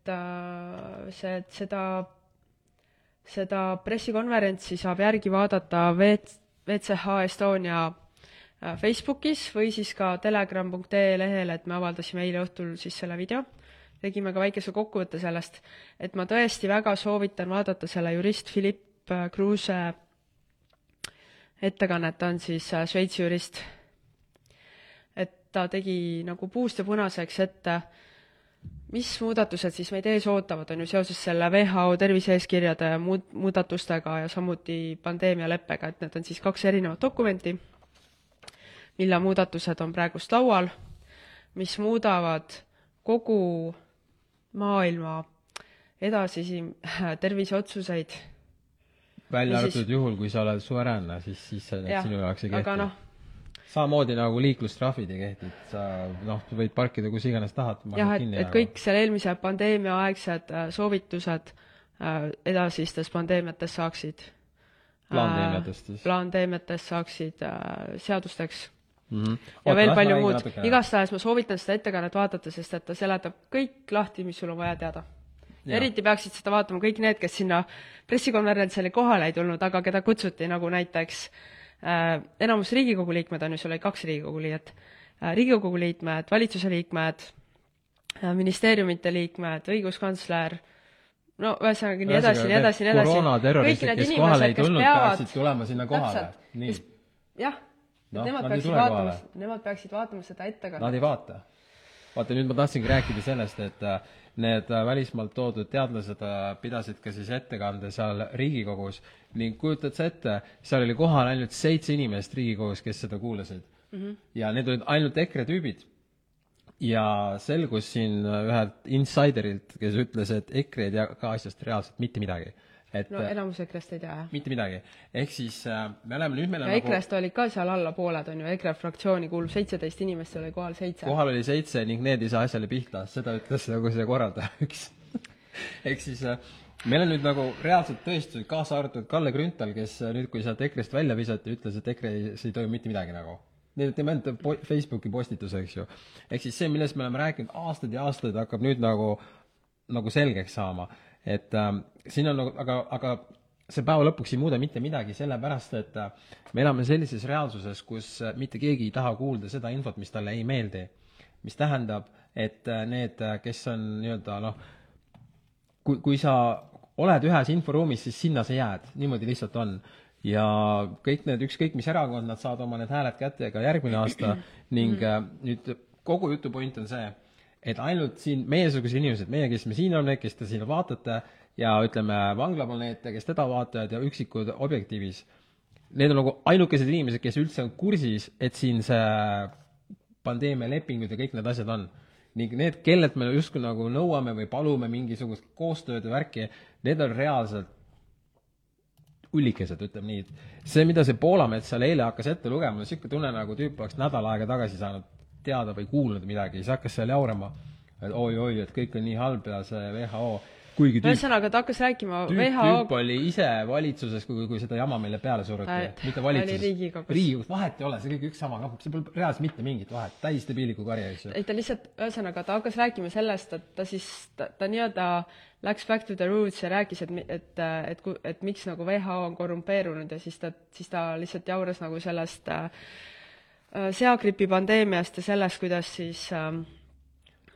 Speaker 2: et äh, see, et seda, seda pressikonverentsi saab järgi vaadata VCH Estonia äh, Facebookis või siis ka telegram.ee lehel, et me avaldasime eile õhtul siis selle video. tegime ka väikese kokkuvõtte sellest, et ma tõesti väga soovitan vaadata selle jurist Philipp äh, Kruuse ettekannet, ta on siis Šveitsi jurist. et ta tegi nagu puust ja punaseks ette äh, mis muudatused siis meid ees ootavad, on ju seoses selle WHO tervise-eeskirjade muud, muudatustega ja samuti pandeemialeppega, et need on siis kaks erinevat dokumenti, mille muudatused on praegust laual, mis muudavad kogu maailma edasisi terviseotsuseid.
Speaker 1: välja arvatud juhul, kui sa oled suveräänne, siis, siis see sinu jaoks ei kehti.
Speaker 2: aga noh,
Speaker 1: samamoodi nagu liiklustrahvid ei kehti, et sa noh, võid parkida kus iganes tahad.
Speaker 2: jah, et, et kõik seal eelmise pandeemia aegsed äh, soovitused äh, edasistes pandeemiates saaksid
Speaker 1: plaanteemiatest
Speaker 2: siis? plaanteemiatest saaksid äh, seadusteks.
Speaker 1: mm. -hmm.
Speaker 2: ja veel palju muud. igastahes ma soovitan seda ettekannet vaadata, sest et ta seletab kõik lahti, mis sul on vaja teada. eriti peaksid seda vaatama kõik need, kes sinna pressikonverentsile kohale ei tulnud, aga keda kutsuti, nagu näiteks äh, enamus Riigikogu liikmed on ju, seal oli kaks Riigikogu liiget äh,, Riigikogu liikmed, valitsuse liikmed äh,, ministeeriumite liikmed, õiguskantsler äh,, no ühesõnaga nii edasi, nii edasi, nii edasi.
Speaker 1: koroonaterroristid, kes kohale ei tulnud, peaksid tulema sinna kohale.
Speaker 2: jah, no, nemad peaksid vaatama, nemad peaksid vaatama seda ettekannet.
Speaker 1: Nad ei vaata. Vaata, nüüd ma tahtsingi rääkida sellest, et äh, need äh, välismaalt toodud teadlased äh, pidasid ka siis ettekande seal Riigikogus ning kujutad sa ette, seal oli kohal ainult seitse inimest Riigikogus, kes seda kuulasid mm. -hmm. ja need olid ainult EKRE tüübid ja selgus siin ühelt insiderilt, kes ütles, et EKRE ei tea ka asjast reaalselt mitte midagi. Et
Speaker 2: no enamus EKRE-st ei tea, jah?
Speaker 1: mitte midagi. ehk siis äh, me oleme nüüd, meil on
Speaker 2: ja nagu EKRE-st olid ka seal alla pooled, on ju, EKRE fraktsiooni kuulub seitseteist inimest, seal oli kohal seitse.
Speaker 1: kohal oli seitse ning need ei saa asjale pihta, seda ütles nagu see korraldaja üks ehk siis äh, meil on nüüd nagu reaalselt tõestused, kaasa arvatud Kalle Grünthal, kes äh, nüüd, kui sealt EKRE-st välja visati, ütles, et EKRE-s ei toimu mitte midagi nagu Neil teeme ainult po-, Facebooki postituse, eks ju. ehk siis see, millest me oleme rääkinud aastaid ja aastaid, hakkab nüüd nagu, nagu selgeks saama. Et äh, siin on nagu, aga, aga see päeva lõpuks ei muuda mitte midagi, sellepärast et äh, me elame sellises reaalsuses, kus äh, mitte keegi ei taha kuulda seda infot, mis talle ei meeldi. mis tähendab, et äh, need, kes on nii-öelda noh, kui, kui sa oled ühes inforuumis, siis sinna sa jääd, niimoodi lihtsalt on ja kõik need, ükskõik mis erakond, nad saavad oma need hääled kätte ka järgmine aasta ning nüüd kogu jutu point on see, et ainult siin meiesugused inimesed, meie, kes me siin oleme, kes te siin vaatate ja ütleme, vanglaplaneete, kes teda vaatavad ja üksikud objektiivis, need on nagu ainukesed inimesed, kes üldse on kursis, et siin see pandeemia lepingud ja kõik need asjad on. ning need, kellelt me justkui nagu nõuame või palume mingisugust koostööd ja värki, need on reaalselt ullikesed, ütleme nii, see, mida see Poolamets seal eile hakkas ette lugema, niisugune tunne, nagu tüüp oleks nädal aega tagasi saanud teada või kuulnud midagi, siis hakkas seal jaurama, et oi-oi, et kõik on nii halb ja see WHO kuigi
Speaker 2: tüüp ühesõnaga, ta hakkas rääkima
Speaker 1: tüüp, WHO tüüp oli ise valitsuses, kui, kui seda jama meile peale suruti. mitte valitsuses.
Speaker 2: Riigikogus.
Speaker 1: Riigikogus, vahet ei ole, see kõik üks sama, noh, see pole reaalselt mitte mingit vahet, täis debiiliku kari, eks ju.
Speaker 2: ei, ta lihtsalt, ühesõnaga, ta hakkas rääkima sellest, et ta siis, ta, ta nii-öelda läks back to the roots ja rääkis, et, et, et, et, et miks nagu WHO on korrumpeerunud ja siis ta, siis ta lihtsalt jauras nagu sellest äh, seagripi pandeemiast ja sellest, kuidas siis äh,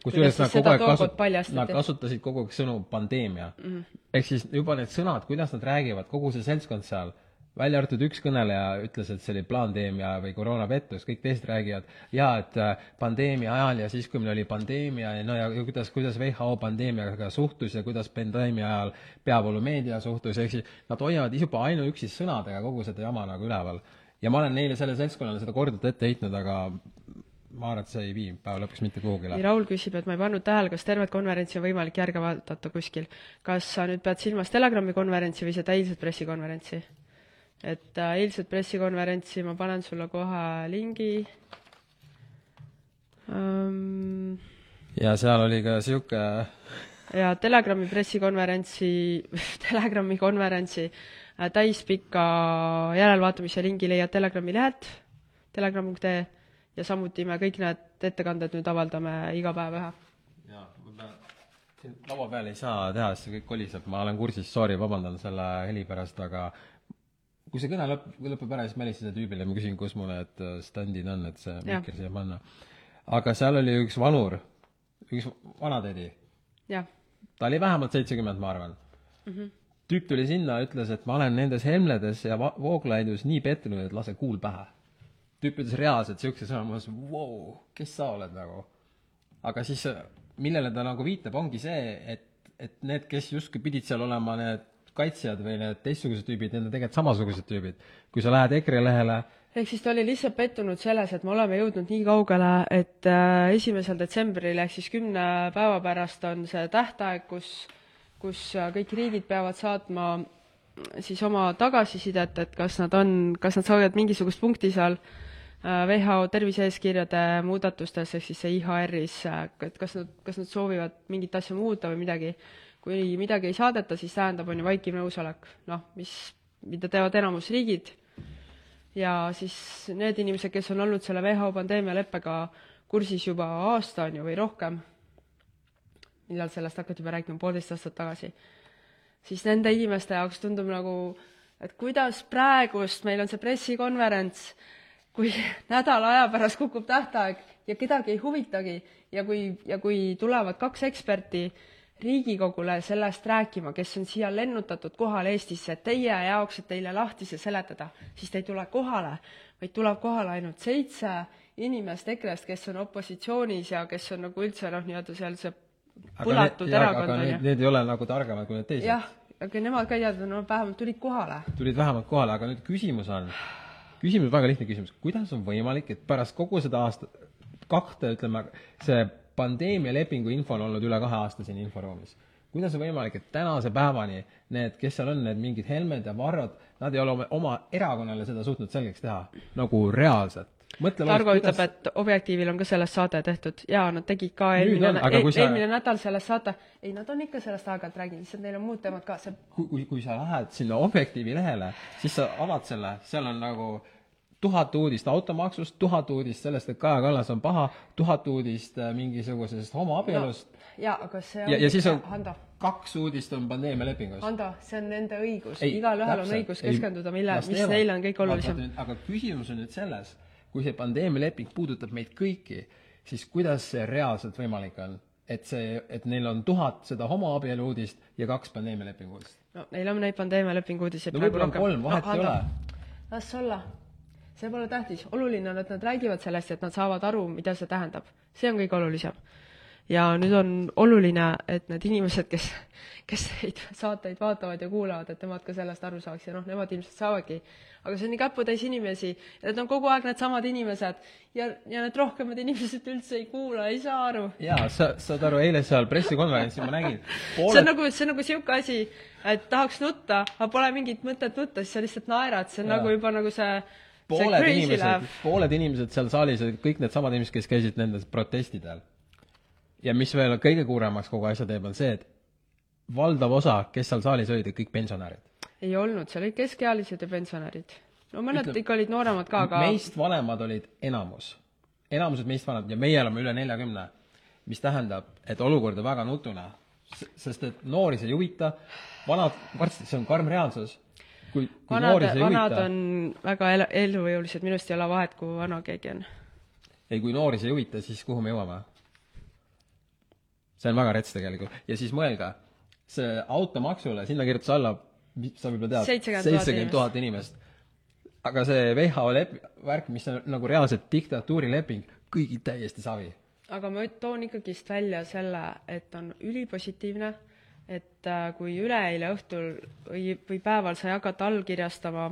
Speaker 1: kusjuures nad kogu aeg kasut-, nad kasutasid kogu aeg sõnu pandeemia mm. -hmm. ehk siis juba need sõnad, kuidas nad räägivad, kogu see seltskond seal, välja arvatud üks kõneleja ütles, et see oli plaandeemia või koroonapettus, kõik teised räägivad jaa, et äh, pandeemia ajal ja siis, kui meil oli pandeemia ja no ja kuidas, kuidas WHO pandeemiaga suhtus ja kuidas pandeemia ajal peavoolumeedia suhtus, ehk siis nad hoiavad juba ainuüksi sõnadega kogu seda jama nagu üleval. Ja ma olen neile, sellele seltskonnale seda korduvalt ette heitnud, aga ma arvan, et see ei vii päeva lõpuks mitte kuhugile.
Speaker 2: Raul küsib, et ma ei pannud tähele, kas tervet konverentsi on võimalik järge vaadata kuskil. kas sa nüüd pead silmas Telegrami konverentsi või seda eilset pressikonverentsi? et äh, eilset pressikonverentsi ma panen sulle kohe lingi um,.
Speaker 1: ja seal oli ka sihuke
Speaker 2: ja Telegrami pressikonverentsi Telegrami konverentsi täispika järelvaatamise lingi leiad Telegrami lehelt, telegram.ee ja samuti me kõik need ettekanded nüüd avaldame iga päev ühe.
Speaker 1: jaa, ma pean, siin laua peal ei saa teha, sest see kõik koliseb, ma olen kursis, sorry, vabandan selle heli pärast, aga kui see kõne lõpp, lõpeb ära, siis ma helistasin tüübile ma küsin, kus mul need äh, standid on, et see mikker siia panna. aga seal oli üks vanur, üks vanatädi. ta oli vähemalt seitsekümmend, ma arvan mm. -hmm. Tüüp tuli sinna, ütles, et ma olen nendes Helmledes ja Vooglaidus nii pettunud, et lase kuul pähe tüüp ütles reaalselt niisuguse sõna, ma mõtlesin, vau, kes sa oled nagu. aga siis, millele ta nagu viitab, ongi see, et, et need, kes justkui pidid seal olema need kaitsjad või need teistsugused tüübid, need on tegelikult samasugused tüübid. kui sa lähed EKRE lehele
Speaker 2: ehk siis ta oli lihtsalt pettunud selles, et me oleme jõudnud nii kaugele, et äh, esimesel detsembril ehk siis kümne päeva pärast on see tähtaeg, kus, kus äh, kõik riigid peavad saatma siis oma tagasisidet, et kas nad on, kas nad soovivad mingisugust punkti seal äh, WHO tervise-eeskirjade muudatustes, ehk siis see IHR-is, et kas nad, kas nad soovivad mingit asja muuta või midagi. kui midagi ei saadeta, siis tähendab, on ju vaikiv nõusolek, noh, mis, mida teevad enamus riigid, ja siis need inimesed, kes on olnud selle WHO pandeemialeppega kursis juba aasta on ju või rohkem, millal sellest hakati juba rääkima, poolteist aastat tagasi, siis nende inimeste jaoks tundub nagu, et kuidas praegust, meil on see pressikonverents, kui nädala aja pärast kukub tähtaeg ja kedagi ei huvitagi ja kui, ja kui tulevad kaks eksperti Riigikogule sellest rääkima, kes on siia lennutatud kohale Eestisse teie jaoks, et teile lahti see seletada, siis te ei tule kohale, vaid tuleb kohale ainult seitse inimest EKRE-st, kes on opositsioonis ja kes on nagu üldse noh, nii-öelda seal see põlatud erakond on ju.
Speaker 1: Need ei ole nagu targemad kui need teised.
Speaker 2: jah, aga nemad ka ei teadnud, no vähemalt tulid kohale.
Speaker 1: tulid vähemalt kohale, aga nüüd küsimus on, küsimus, väga lihtne küsimus, kuidas on võimalik, et pärast kogu seda aasta, kahte, ütleme, see pandeemialepingu info on olnud üle kahe aasta siin inforuumis. kuidas on võimalik, et tänase päevani need, kes seal on, need mingid Helmed ja Varrod, nad ei ole oma, oma erakonnale seda suutnud selgeks teha nagu reaalselt?
Speaker 2: Mõtle Targo ütleb kuidas..., et Objektiivil on ka sellest saade tehtud jaa, nad tegid ka eelmine, e sa... eelmine nädal sellest saate, ei, nad on ikka sellest aeg-ajalt rääkinud, lihtsalt neil on muud teemad ka, see
Speaker 1: kui, kui, kui sa lähed sinna Objektiivi lehele, siis sa avad selle, seal on nagu tuhat uudist automaksust, tuhat uudist sellest, et Kaja Kallas on paha, tuhat uudist äh, mingisugusest homoabielust no,.
Speaker 2: jaa, aga see
Speaker 1: on ja, ja siis on Hando. kaks uudist on pandeemialepingus.
Speaker 2: Hando, see on nende õigus, igalühel on õigus keskenduda, mille, mis neile on kõige olulisem.
Speaker 1: aga küsimus on nüüd selles, kui see pandeemialeping puudutab meid kõiki, siis kuidas see reaalselt võimalik on? et see, et neil on tuhat seda homoabielu uudist ja kaks pandeemialepingu uudist.
Speaker 2: no neil on neid pandeemialepingu uudiseid
Speaker 1: no võib-olla on kolm, vahet no, ei ole.
Speaker 2: las olla see pole tähtis, oluline on, et nad räägivad sellest, et nad saavad aru, mida see tähendab. see on kõige olulisem. Ja nüüd on oluline, et need inimesed, kes, kes neid saateid vaatavad ja kuulavad, et nemad ka sellest aru saaks ja noh, nemad ilmselt saavadki. aga see on nii käputäis inimesi ja need on kogu aeg needsamad inimesed ja, ja need rohkemad inimesed üldse ei kuula, ei saa aru.
Speaker 1: jaa, sa, saad aru, eile seal pressikonverentsil ma nägin
Speaker 2: pooled... see on nagu, see on nagu niisugune asi, et tahaks nutta, aga pole mingit mõtet nutta, siis sa lihtsalt naerad, see on ja. nagu juba nagu see
Speaker 1: pooled inimesed, pooled inimesed seal saalis olid kõik needsamad inimesed, kes käisid nendel protestidel. Ja mis veel kõige kurvemaks kogu asja teeb, on see, et valdav osa, kes seal saalis olid, olid kõik pensionärid.
Speaker 2: ei olnud, seal olid keskealised ja pensionärid. no mõned Ütleme, ikka olid nooremad ka, aga
Speaker 1: meist vanemad olid enamus. enamused meist vanemad ja meie oleme üle neljakümne. mis tähendab, et olukord on väga nutune. sest et noori see ei huvita, vanad, varsti see on karm reaalsus kui, kui vanad,
Speaker 2: vanad on väga el-, elujõulised, minust ei ole vahet, kui vana keegi on.
Speaker 1: ei, kui noori see ei huvita, siis kuhu me jõuame? See on väga rets tegelikult. ja siis mõelge, see automaksule, sinna kirjutas alla, sa võib-olla tead, seitsekümmend tuhat inimest. aga see WHO lep-, värk, mis on nagu reaalselt diktatuurileping, kõigil täiesti savi.
Speaker 2: aga ma toon ikkagist välja selle, et on ülipositiivne et äh, kui üleeile õhtul või, või päeval sai hakata allkirjastama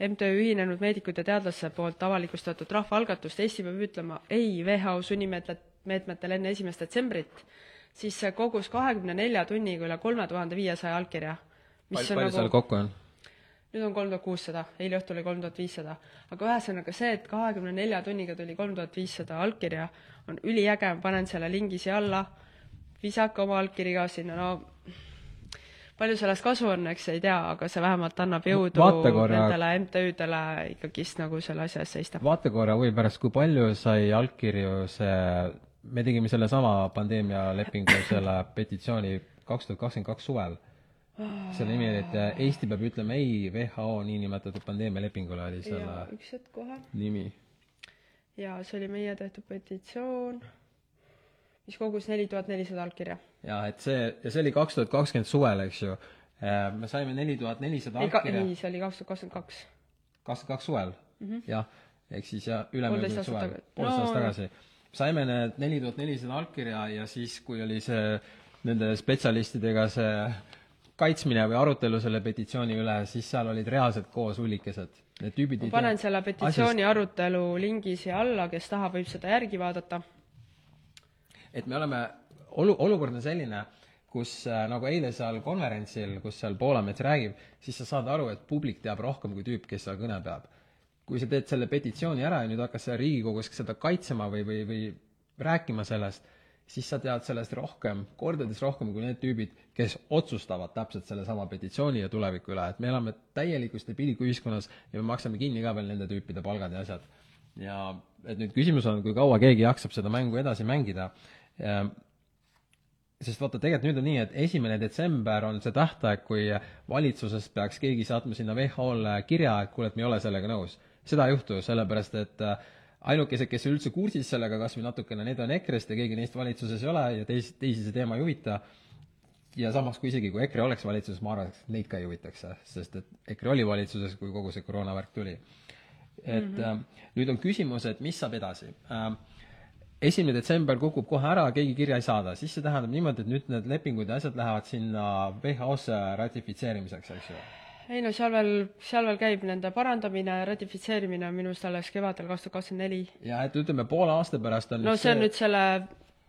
Speaker 2: MTÜ Ühinenud Meedikute Teadlaste poolt avalikustatud rahvaalgatust Eesti peab ütlema ei WHO sunnimeetmetele enne esimest detsembrit, siis see kogus kahekümne nelja tunniga üle kolme tuhande viiesaja allkirja.
Speaker 1: palju nagu, seal kokku on?
Speaker 2: nüüd on kolm tuhat kuussada, eile õhtul oli kolm tuhat viissada. aga ühesõnaga see, et kahekümne nelja tunniga tuli kolm tuhat viissada allkirja, on üliäge, ma panen selle lingi siia alla visake oma allkiri ka sinna, no palju sellest kasu on, eks ei tea, aga see vähemalt annab jõudu korra, nendele MTÜ-dele ikkagist nagu selle asja eest seista.
Speaker 1: vaata korra huvi pärast, kui palju sai allkirju see, me tegime sellesama pandeemialepingu selle petitsiooni kaks tuhat kakskümmend kaks suvel. selle nimi oli, et Eesti peab ütlema ei WHO niinimetatud pandeemialepingule, oli selle
Speaker 2: üks hetk kohe.
Speaker 1: nimi.
Speaker 2: jaa, see oli meie tehtud petitsioon mis kogus neli tuhat nelisada allkirja.
Speaker 1: jaa, et see, ja see oli kaks tuhat kakskümmend suvel, eks ju. Äh, me saime neli tuhat nelisada allkirja.
Speaker 2: ei, see oli kaks tuhat kakskümmend kaks.
Speaker 1: kakskümmend kaks suvel mm -hmm., jah. ehk siis jah, ülemöödunud suvel, poolteist aastat tagasi. Saime need neli tuhat nelisada allkirja ja siis, kui oli see nende spetsialistidega see kaitsmine või arutelu selle petitsiooni üle, siis seal olid reaalselt koos hullikesed. Need tüübid
Speaker 2: ma panen selle petitsiooni asjast... arutelu lingi siia alla, kes tahab, võib seda järgi vaadata
Speaker 1: et me oleme, olu-, olukord on selline, kus äh, nagu eile seal konverentsil, kus seal Poolamets räägib, siis sa saad aru, et publik teab rohkem kui tüüp, kes seal kõne peab. Kui sa teed selle petitsiooni ära ja nüüd hakkad seal Riigikogus seda kaitsema või, või, või rääkima sellest, siis sa tead sellest rohkem, kordades rohkem kui need tüübid, kes otsustavad täpselt sellesama petitsiooni ja tuleviku üle, et me elame täielikus debiilikuühiskonnas ja me maksame kinni ka veel nende tüüpide palgad ja asjad. ja et nüüd küsimus on, kui kaua keegi jaksab seda mängu edasi mängida sest vaata, tegelikult nüüd on nii, et esimene detsember on see tähtaeg, kui valitsusest peaks keegi saatma sinna WHO-le kirja, et kuule, et me ei ole sellega nõus. Seda ei juhtu, sellepärast et äh, ainukesed, kes üldse kursis sellega kas või natukene, need on EKRE-st ja keegi neist valitsuses ei ole ja teisi, teisi see teema ei huvita, ja samas, kui isegi, kui EKRE oleks valitsuses, ma arvan, et neid ka ei huvitaks, sest et EKRE oli valitsuses, kui kogu see koroonavärk tuli. et mm -hmm. äh, nüüd on küsimus, et mis saab edasi äh, esimene detsember kukub kohe ära, keegi kirja ei saada, siis see tähendab niimoodi, et nüüd need lepingud ja asjad lähevad sinna WHO-sse ratifitseerimiseks, eks ju?
Speaker 2: Ei no seal veel, seal veel käib nende parandamine, ratifitseerimine on minu arust alles kevadel kaks tuhat kakskümmend neli.
Speaker 1: ja et ütleme, poole aasta pärast on
Speaker 2: no see on nüüd selle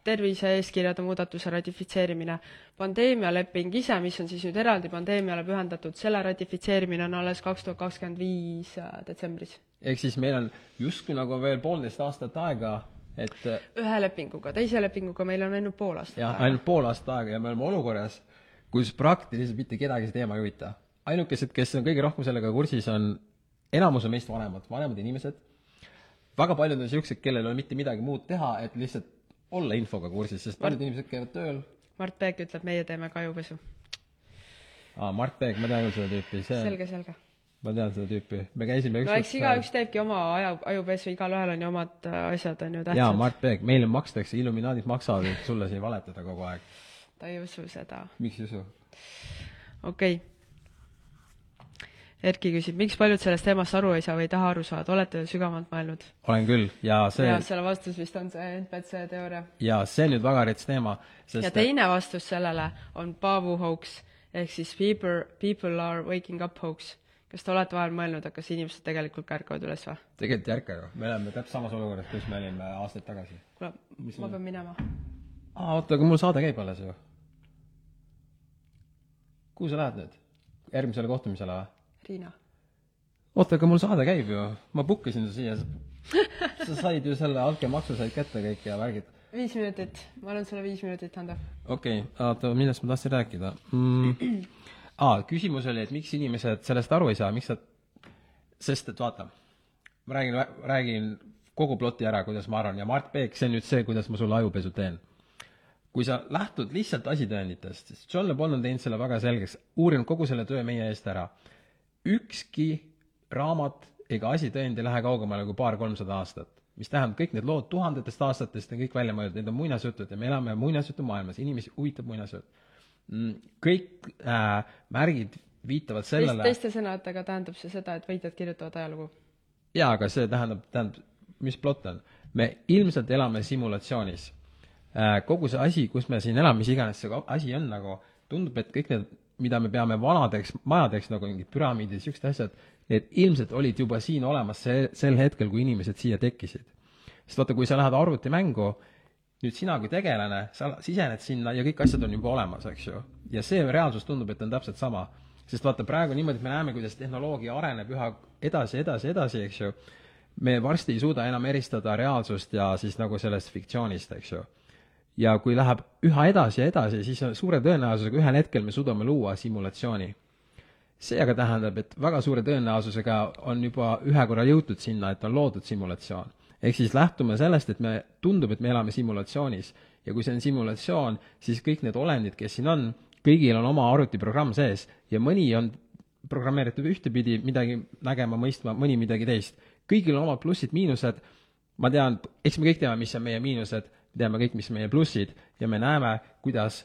Speaker 2: tervise-eeskirjade muudatuse ratifitseerimine. pandeemialeping ise, mis on siis nüüd eraldi pandeemiale pühendatud, selle ratifitseerimine on alles kaks tuhat kakskümmend viis äh, detsembris.
Speaker 1: ehk siis meil on justkui nagu veel poolteist aastat aega et äh,
Speaker 2: ühe lepinguga, teise lepinguga meil on ainult pool aastat
Speaker 1: jah, ainult pool aastat aega ja me oleme olukorras, kus praktiliselt mitte kedagi see teema ei huvita. Ainukesed, kes on kõige rohkem sellega kursis, on enamus on meist vanemad, vanemad inimesed, väga paljud on niisugused, kellel ei ole mitte midagi muud teha, et lihtsalt olla infoga kursis, sest paljud inimesed käivad tööl.
Speaker 2: Mart Peek ütleb, meie teeme ka ajupesu.
Speaker 1: aa, Mart Peek, ma tean küll seda tüüpi, see
Speaker 2: selge, selge
Speaker 1: ma tean seda tüüpi, me käisime
Speaker 2: no eks igaüks teebki oma aju, ajupesu, igalühel on ju omad äh, asjad, on ju, tähtsad.
Speaker 1: jaa, Mart Peek, meile makstakse, Illuminaadid maksavad, et sulle siin valetada kogu aeg.
Speaker 2: ta ei usu seda.
Speaker 1: miks ei usu?
Speaker 2: okei okay.. Erki küsib, miks paljud sellest teemast aru ei saa või ei taha aru saada, olete sügavamalt mõelnud?
Speaker 1: olen küll ja see
Speaker 2: ja selle vastus vist on see NPC teooria.
Speaker 1: jaa, see on nüüd väga rets teema,
Speaker 2: sest ja teine vastus sellele on Paavo hoax ehk siis people, people are waking up hoax kas te olete vahel mõelnud, et kas inimesed tegelikult ka ärkavad üles või?
Speaker 1: tegelikult ei ärka ju, me oleme täpselt samas olukorras, kus me olime aastaid tagasi.
Speaker 2: kuule, ma pean minema.
Speaker 1: aa, oota, aga mul saade käib alles ju. kuhu sa lähed nüüd? järgmisele kohtumisele või?
Speaker 2: Riina.
Speaker 1: oota, aga mul saade käib ju, ma book isin su siia sa said ju selle altkäemaksu said kätte kõik ja värgid.
Speaker 2: viis minutit, ma annan sulle viis minutit anda.
Speaker 1: okei okay,, oota, millest ma tahtsin rääkida mm.? aa, küsimus oli, et miks inimesed sellest aru ei saa, miks nad, sest et vaata, ma räägin, räägin kogu ploti ära, kuidas ma arvan, ja Mart Peek, see on nüüd see, kuidas ma sulle ajupesu teen. kui sa lähtud lihtsalt asitõenditest, siis John Le Bon on teinud selle väga selgeks, uurinud kogu selle töö meie eest ära. Ükski raamat ega asitõend ei lähe kaugemale kui paar-kolmsada aastat. mis tähendab, kõik need lood tuhandetest aastatest on kõik välja mõeldud, need on muinasjutud ja me elame muinasjutumaailmas, inimesi huvitab muinasjutt Mm, kõik äh, märgid viitavad sellele
Speaker 2: teiste sõnadega tähendab see seda, et võitjad kirjutavad ajalugu?
Speaker 1: jaa, aga see tähendab, tähendab, mis plott on? me ilmselt elame simulatsioonis äh,. kogu see asi, kus me siin elame, mis iganes see asi on nagu, tundub, et kõik need, mida me peame vanadeks majadeks, nagu mingid püramiidid, niisugused asjad, need ilmselt olid juba siin olemas see, sel hetkel, kui inimesed siia tekkisid. sest vaata, kui sa lähed arvutimängu, nüüd sina kui tegelane, sa sisened sinna ja kõik asjad on juba olemas, eks ju. ja see reaalsus tundub, et on täpselt sama. sest vaata, praegu niimoodi, et me näeme, kuidas tehnoloogia areneb üha edasi, edasi, edasi, eks ju, me varsti ei suuda enam eristada reaalsust ja siis nagu sellest fiktsioonist, eks ju. Ja kui läheb üha edasi ja edasi, siis suure tõenäosusega ühel hetkel me suudame luua simulatsiooni. see aga tähendab, et väga suure tõenäosusega on juba ühe korra jõutud sinna, et on loodud simulatsioon. Ehk siis lähtume sellest, et me, tundub, et me elame simulatsioonis. Ja kui see on simulatsioon, siis kõik need olendid, kes siin on, kõigil on oma arvutiprogramm sees. Ja mõni on programmeeritud ühtepidi midagi nägema, mõistma, mõni midagi teist. kõigil on omad plussid-miinused, ma tean, eks me kõik teame, mis on meie miinused, teame kõik, mis meie plussid ja me näeme, kuidas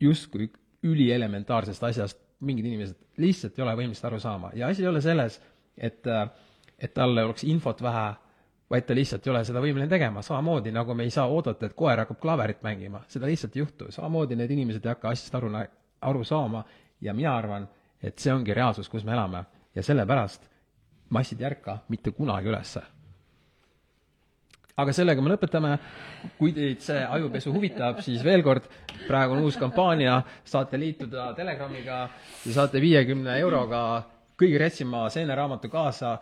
Speaker 1: justkui ülieelementaarsest asjast mingid inimesed lihtsalt ei ole võimelised aru saama. Ja asi ei ole selles, et, et tal oleks infot vähe vaid ta lihtsalt ei ole seda võimeline tegema, samamoodi nagu me ei saa oodata, et koer hakkab klaverit mängima, seda lihtsalt ei juhtu, samamoodi need inimesed ei hakka asjast aru, aru saama. Ja mina arvan, et see ongi reaalsus, kus me elame. Ja sellepärast massid ei ärka mitte kunagi ülesse. Aga sellega me lõpetame, kui teid see ajupesu huvitab, siis veel kord, praegu on uus kampaania, saate liituda Telegramiga ja saate viiekümne euroga kõige retsima seeneraamatu kaasa.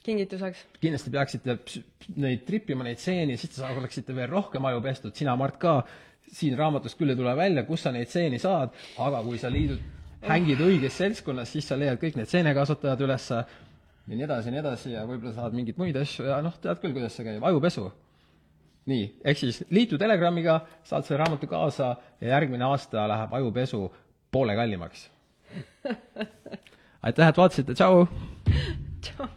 Speaker 2: Kingituseks.
Speaker 1: kindlasti peaksite neid trippima, neid stseene, siis te oleksite veel rohkem aju pestud, sina, Mart, ka, siin raamatust küll ei tule välja, kus sa neid stseeni saad, aga kui sa liidud, hängid õiges seltskonnas, siis sa leiad kõik need seenekasutajad ülesse ja nii edasi ja nii edasi ja võib-olla saad mingeid muid asju ja noh, tead küll, kuidas see käib, ajupesu. nii, ehk siis liitu Telegramiga, saad selle raamatu kaasa ja järgmine aasta läheb ajupesu poole kallimaks aitäh, et vaatasite, tšau!